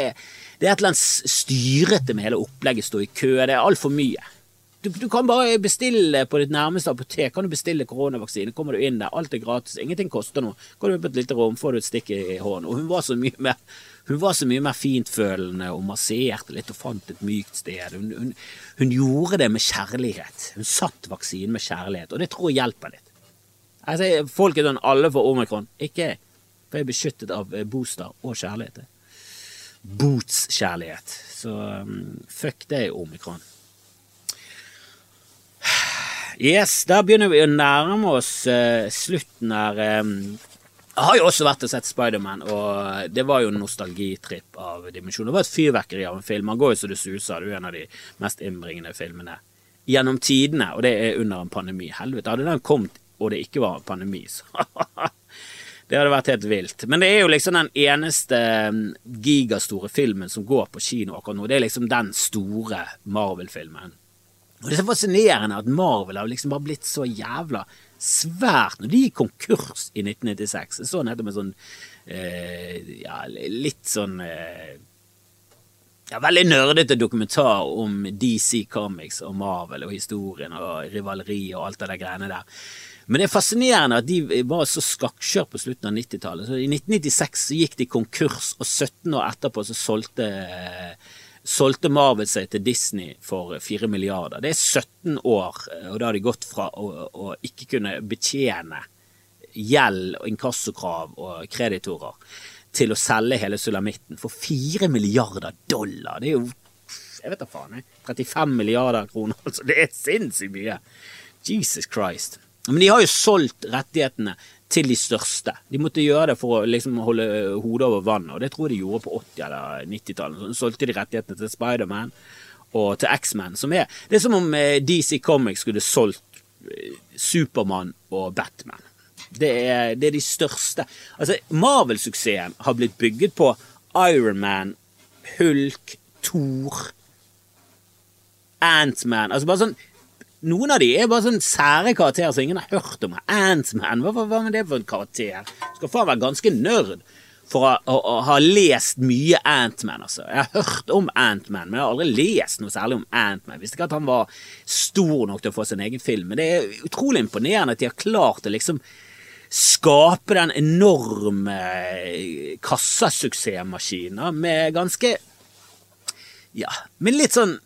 [SPEAKER 1] det er et eller annet styrete med hele opplegget. Stå i kø. Det er altfor mye. Du, du, kan bare bestille på ditt nærmeste apotek. Kan du bestille koronavaksine, kommer du inn der. Alt er gratis. Ingenting koster noe. Går du inn på et lite rom, får du et stikk i, hånden. Og hun var så mye mer hun var så mye mer fintfølende og masserte litt og fant et mykt sted. Hun, hun, hun gjorde det med kjærlighet. Hun satt vaksinen med kjærlighet, og det tror jeg hjelper litt. Altså, folk er sånn alle får omikron. Ikke. For jeg er beskyttet av booster og kjærlighet. Boots-kjærlighet. Så um, fuck deg, omikron. Yes, da begynner vi å nærme oss uh, slutten her. Um, jeg har jo også vært og sett Spiderman, og det var jo en nostalgitripp av dimensjon. Det var et fyrverkeri av en film. Han går jo så det suser. Det er jo en av de mest innbringende filmene gjennom tidene, og det er under en pandemi. Helvete, hadde den kommet og det ikke var pandemi, så [laughs] Det hadde vært helt vilt. Men det er jo liksom den eneste mm, gigastore filmen som går på kino akkurat nå. Det er liksom den store Marvel-filmen. Og det er så fascinerende at Marvel har liksom bare blitt så jævla svært når de gikk konkurs i 1996. Jeg så nettopp en sånn eh, ja, litt sånn eh, ja, veldig nerdete dokumentar om DC Comics og Marvel og historien og rivaleri og alt det der greiene der. Men det er fascinerende at de var så skakkjørt på slutten av 90-tallet. I 1996 så gikk de konkurs, og 17 år etterpå så solgte, solgte Marvel seg til Disney for 4 milliarder. Det er 17 år, og da har de gått fra å, å ikke kunne betjene gjeld og inkassokrav og kreditorer til å selge hele sulamitten for 4 milliarder dollar. Det er jo jeg vet da faen, 35 milliarder kroner. [laughs] Altså, det er sinnssykt mye. Jesus Christ. Men de har jo solgt rettighetene til de største. De måtte gjøre det for å liksom holde hodet over vannet, og det tror jeg de gjorde på 80- eller 90-tallet. Så solgte de rettighetene til Spiderman og til X-Man, som er Det er som om eh, DC Comics skulle solgt eh, Supermann og Batman. Det er, det er de største. Altså, Marvel-suksessen har blitt bygget på Ironman, Hulk, Thor, Antman Altså bare sånn noen av de er bare sånn sære karakterer som ingen har hørt om. Antman, hva, hva, hva er det for en karakter? Skal faen være ganske nerd for å, å, å ha lest mye Antman, altså. Jeg har hørt om Antman, men jeg har aldri lest noe særlig om Antman. Visste ikke at han var stor nok til å få sin egen film, men det er utrolig imponerende at de har klart å liksom skape den enorme kassasuksessmaskinen med ganske Ja, med litt sånn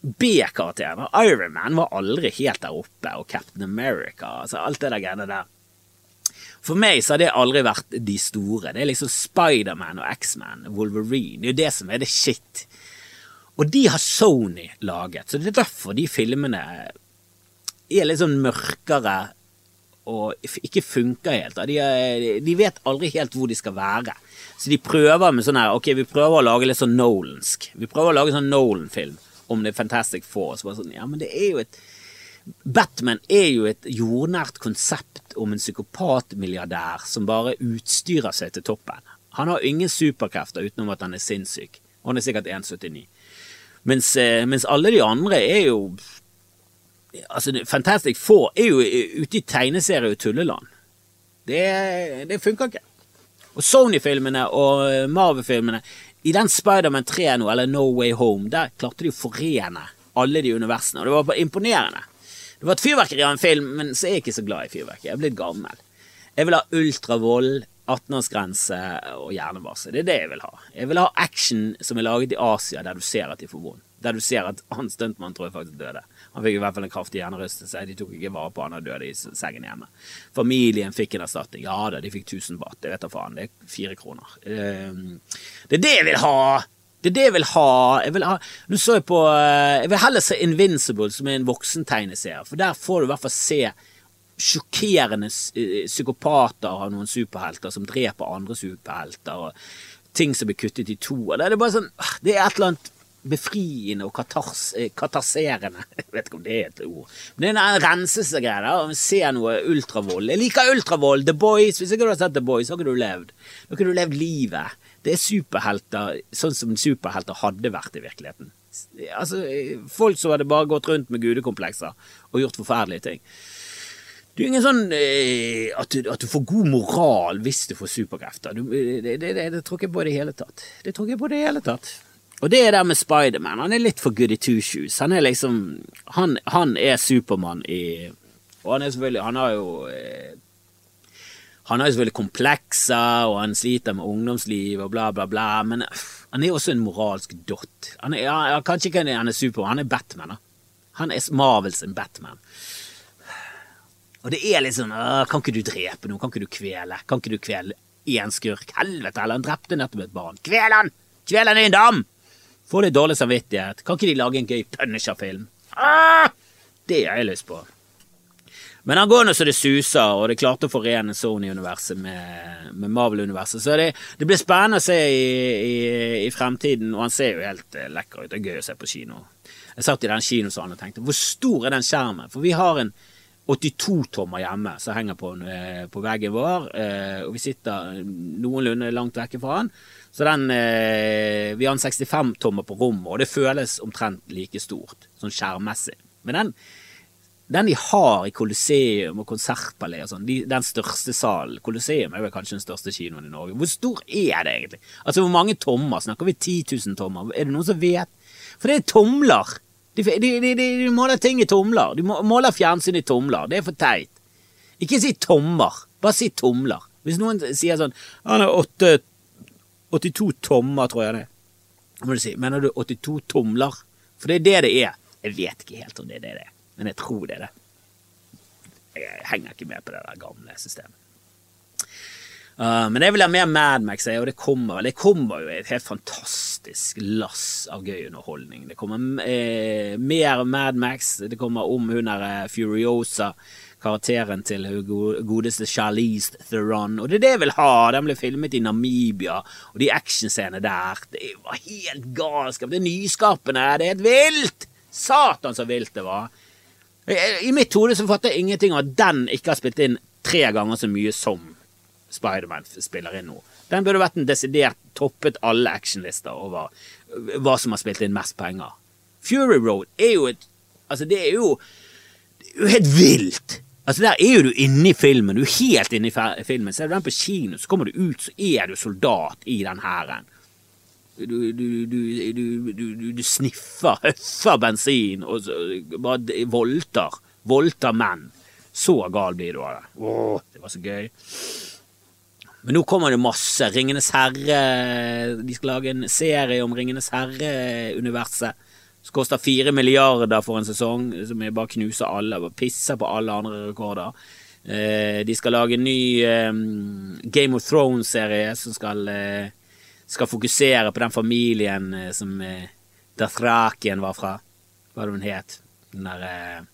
[SPEAKER 1] B-karakterene. Iron Man var aldri helt der oppe, og Captain America, altså alt det der greiene der. For meg så har det aldri vært de store. Det er liksom Spiderman og X-Man, Wolverine. Det er jo det som er det shit. Og de har Sony laget, så det er derfor de filmene er litt sånn mørkere og ikke funker helt. De, de, vet aldri helt hvor de skal være. Så de prøver med sånn her Ok, vi prøver å lage litt sånn Nolansk. Vi prøver å lage sånn Nolan-film om det er Fantastic Four. Så bare sånn, ja, men det er jo et Batman er jo et jordnært konsept om en psykopatmilliardær som bare utstyrer seg til toppen. Han har ingen superkrefter utenom at han er sinnssyk. Og han er sikkert 1,79. Mens, eh, mens alle de andre er jo Altså, Fantastic Four er jo ute i tegneserie og tulleland. Det, det funker ikke. Og Sony-filmene og Marvel-filmene I den Spiderman 3 nå, eller No Way Home, der klarte de å forene alle de universene, og det var bare imponerende. Det var et fyrverkeri av en film, men så er jeg ikke så glad i fyrverkeri. Jeg er blitt gammel. Jeg vil ha ultravold, 18-årsgrense og hjernevarsel. Det er det jeg vil ha. Jeg vil ha action som er laget i Asia, der du ser at de får vondt. Der du ser at han stuntmannen tror jeg faktisk døde. Han fikk i hvert fall en kraftig hjernerystelse. De tok ikke vare på han og døde i sengen hjemme. Familien fikk en erstatning. Ja da, de fikk 1000 baht. Det vet da faen. Det er fire kroner. Ehm, det er det jeg vil ha! Det er det jeg vil ha. Jeg vil, ha, nå så jeg, på, eh, jeg vil heller se Invincible, som er en voksentegneserie, for der får du i hvert fall se sjokkerende eh, psykopater av noen superhelter som dreper andre superhelter, og ting som blir kuttet i to. Det er bare sånn, ah, det er et eller annet befriende og katars, eh, katarserende. [laughs] Jeg vet ikke om det er et ord. Men det er en renselsesgreie. Å se noe ultravold. Jeg liker ultravold. The Boys. Hvis ikke du har sett The Boys, så har ikke du levd. Da har du levd livet. Det er superhelter sånn som superhelter hadde vært i virkeligheten. Altså, Folk som hadde bare gått rundt med gudekomplekser og gjort forferdelige ting. Det er ingen sånn eh, at, du, at, du, får god moral hvis du får superkrefter. Du, det, det, det, det, tror jeg på det hele tatt. Det tror jeg på på det hele tatt. Og det er det med Spiderman. Han er litt for goody two shoes. Han er liksom Han, han er Supermann i Og han er selvfølgelig Han har jo eh, Han har jo selvfølgelig komplekser, og han sliter med ungdomsliv og bla, bla, bla, men han er også en moralsk dott. Han er, ja, kanskje ikke han er Supermann, han er Batman. da. Han er Marvels Batman. Og det er sånn Kan ikke du drepe noe? Kan ikke du kvele? Kan ikke du kvele én skurk? Helvete, eller han drepte nettopp et barn. Kvel han! Kvel han i en dam! Får litt dårlig samvittighet. Kan ikke de lage en gøy Punisher-film? Ah! Det har jeg lyst på. Men han går nå så det suser, og det klarte å forene Sony-universet med, med Marvel-universet. Så det, det, blir spennende å se i, i, i, fremtiden, og han ser jo helt uh, lekker ut. Det er gøy å se på kino. Jeg satt i den kinosalen og tenkte hvor stor er den skjermen? For vi har en 82-tommer hjemme som henger på, uh, på veggen vår, uh, og vi sitter noenlunde langt vekke fra han. Så den eh, Vi har en 65-tommer på rommet, og det føles omtrent like stort, sånn skjermmessig. Men den, den de har i Colosseum og Konsertpalé og sånn, de, den største salen Colosseum er vel kanskje den største kinoen i Norge. Hvor stor er det egentlig? Altså hvor mange tommer? Snakker vi 10 000 tommer? Er det noen som vet? For det er tomler. De, de, de, de måler ting i tomler. De måler fjernsyn i tomler. Det er for teit. Ikke si tommer, bare si tomler. Hvis noen sier sånn Han er åtte 82 tommer, tror jeg det du si. Mener du 82 tomler? For det er det det er. Jeg vet ikke helt om det er det det er, men jeg tror det er det. Jeg henger ikke med på det der gamle systemet. Uh, men jeg vil ha mer Madmax, og det kommer, det kommer jo et helt fantastisk lass av gøy underholdning. Det kommer eh, mer Madmax, det kommer om hun der eh, Furiosa karakteren til godeste Charlize Theron. Og det er det jeg vil ha. Den ble filmet i Namibia, og de actionscenene der Det var helt galskap. Det er nyskapende. Det er helt vilt! Satan så vilt det var. I mitt hode så fatter jeg ingenting av at den ikke har spilt inn tre ganger så mye som Spiderman spiller inn nå. Den burde vært en desidert toppet alle actionlister over hva som har spilt inn mest penger. Fury Road er jo et Altså, det er jo, det er jo helt vilt! Altså Der er jo du inne i filmen. Du er helt inne i filmen. Ser du den på kino, så kommer du ut, så er du soldat i den hæren. Du, du, du, du, sniffer, høffer bensin og så, bare volter. Volter menn. Så gal blir du av det. Det var så gøy. Men nå kommer det masse. Ringenes herre De skal lage en serie om Ringenes herre-universet. Som koster fire milliarder for en sesong, som jeg bare knuser alle. Bare pisser på alle andre rekorder. Eh, de skal lage en ny eh, Game of Thrones-serie som skal, eh, skal, fokusere på den familien som Dathrakien var fra. Hva var det hun het? Den derre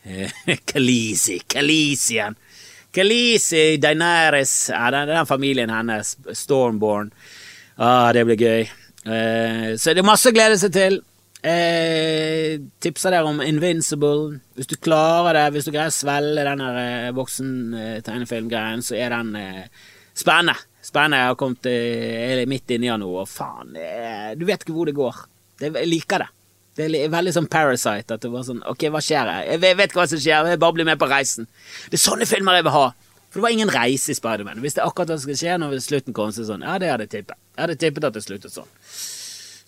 [SPEAKER 1] [laughs] Kalisi. Kalisien. Kalisi, Daenerys ja, den, den familien hennes. Stormborn. Ah, det blir gøy. så det er masse å glede seg til. Eh, tipser dere om Invincible. Hvis du klarer det, hvis du greier å svelge den eh, voksen-tegnefilmgreien, så er den eh, spennende. Spennende. Jeg har kommet eh, midt inni den nå, og faen Du vet ikke hvor det går. Jeg liker det. Det er veldig sånn Parasite. At det var sånn Ok, hva skjer her? Jeg vet hva som skjer, jeg bare bli med på reisen. Det er sånne filmer jeg vil ha. For det var ingen reise i Spiderman. Hvis det er akkurat det skal skje når slutten kom, så sånn Ja, det hadde jeg tippet. Jeg hadde tippet at det sluttet sånn.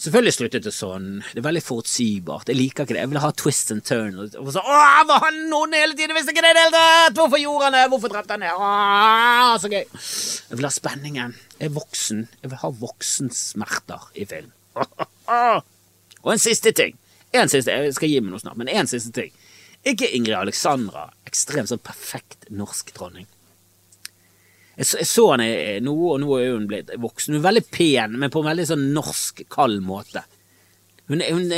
[SPEAKER 1] Selvfølgelig sluttet det sånn. Det er veldig forutsigbart. Jeg liker ikke det. Jeg vil ha twist and turn. Og så, Åh, var han noen hele tiden? Visste ikke det i det hele tatt! Hvorfor gjorde han det? Hvorfor drepte han det? Åh, så gøy. Jeg vil ha spenningen. Jeg er voksen. Jeg vil ha voksensmerter i film. [laughs] Og en siste ting. En siste, jeg skal gi meg noe snart, men en siste ting. Ikke Ingrid Alexandra ekstremt sånn perfekt norsk dronning? Jeg så, jeg så henne nå, og nå er hun blitt voksen. Hun er veldig pen, men på en veldig sånn norsk, kald måte. Hun, hun,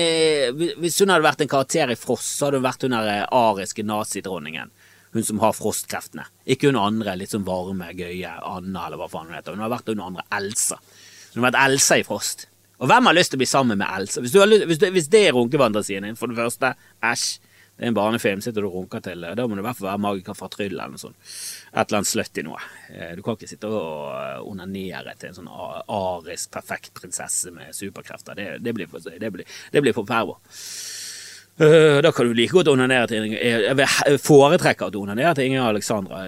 [SPEAKER 1] hvis hun hadde vært en karakter i Frost, så hadde hun vært hun der ariske nazidronningen. Hun som har frostkreftene. Ikke hun andre litt sånn varme, gøye Anna, eller hva faen hun heter. Hun har vært hun andre Elsa. Hun har vært Elsa i Frost. Og hvem har lyst til å bli sammen med Elsa? Hvis, lyst, hvis, hvis det er runkefantasien din, for det første, æsj. Det er en barnefilm, sitter du og runker til. Da må det i hvert fall være Magiker fra Tryll eller noe sånt. Et eller annet sløtt i noe. Eh, du kan ikke sitte og eh, onanere til en sånn arisk, perfekt prinsesse med superkrefter. Det, det blir det blir, det blir for pervo. Uh, da kan du like godt onanere til Jeg foretrekker at du onanerer til Inger Alexandra.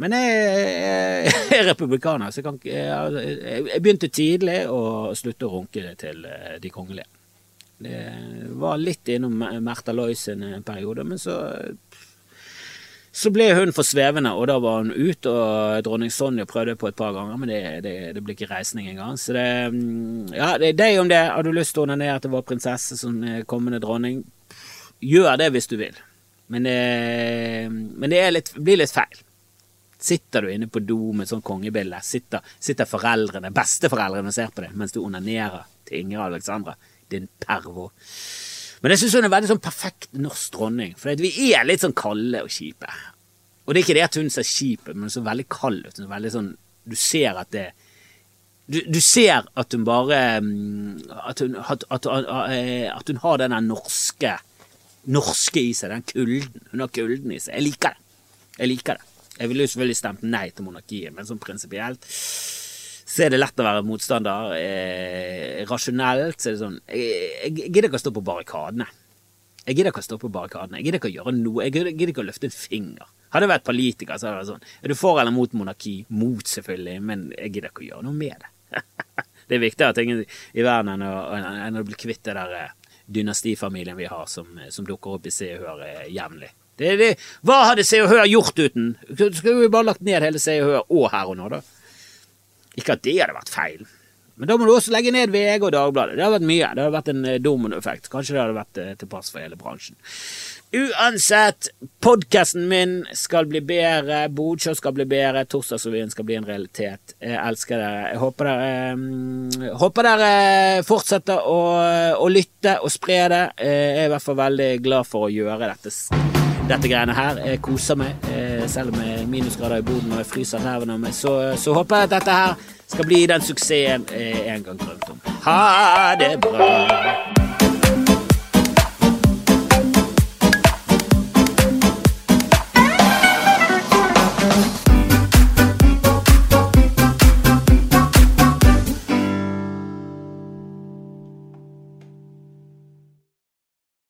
[SPEAKER 1] Men jeg, er republikaner, så jeg kan jeg, jeg begynte tidlig å slutte å runke til de kongelige. Det var litt innom Märtha Lois en periode, men så så ble hun for svevende, og da var hun ute, og dronning Sonja prøvde på et par ganger, men det, det, det ble ikke reisning engang. Så det Ja, det er deg om det. Har du lyst til å onanere til vår prinsesse som kommende dronning? Gjør det hvis du vil. Men det, men det litt, blir litt feil. Sitter du inne på do med sånn kongebilde, sitter, sitter foreldrene, besteforeldrene ser på det mens du onanerer til Ingrid Alexandra din pervo. Men jeg syns hun er veldig sånn perfekt norsk dronning, for vi er litt sånn kalde og kjipe. Og det er ikke det at hun ser kjip ut, men så veldig kald ut. Sånn, du ser at det du, du, ser at hun bare mm, At hun, at, at, at hun har den norske norske i seg, den kulden. Hun har kulden i seg. Jeg liker det. Jeg liker det. Jeg ville jo selvfølgelig stemt nei til monarkiet, men sånn prinsipielt så er det lett å være motstander. Eh, rasjonelt så er det sånn Jeg, jeg, gidder ikke å stå på barrikadene. Jeg gidder ikke å stå på barrikadene. Jeg gidder ikke å gjøre noe. Jeg gidder ikke å løfte en finger. Hadde jeg vært politiker, så hadde det vært sånn Er du for eller mot monarki? Mot, selvfølgelig, men jeg gidder ikke å gjøre noe med det. [laughs] det er viktigere ting i verden enn å, enn å bli kvitt det der eh, dynastifamilien vi har, som, som dukker opp i Se og Hør eh, det, Hva hadde Se og Hør gjort uten? Skulle vi bare lagt ned hele Se og Hør og Her og Nå, da? Ikke at det hadde vært feil, men da må du også legge ned VG og Dagbladet. Det hadde vært mye. Det hadde vært en eh, dominoeffekt. Kanskje det hadde vært eh, til pass for hele bransjen. Uansett, podkasten min skal bli bedre, Bodsjø skal bli bedre, Torsdagsrevyen skal bli en realitet. Jeg elsker dere. Jeg håper dere, um, håper dere fortsetter å, å, lytte og spre det. Jeg er i hvert fall veldig glad for å gjøre dette dette greiene her. Jeg koser meg, eh, selv er minusgrader i boden og jeg fryser nervene av. Så, så, håper jeg at dette her skal bli den suksessen jeg en gang drømte om. Ha det bra.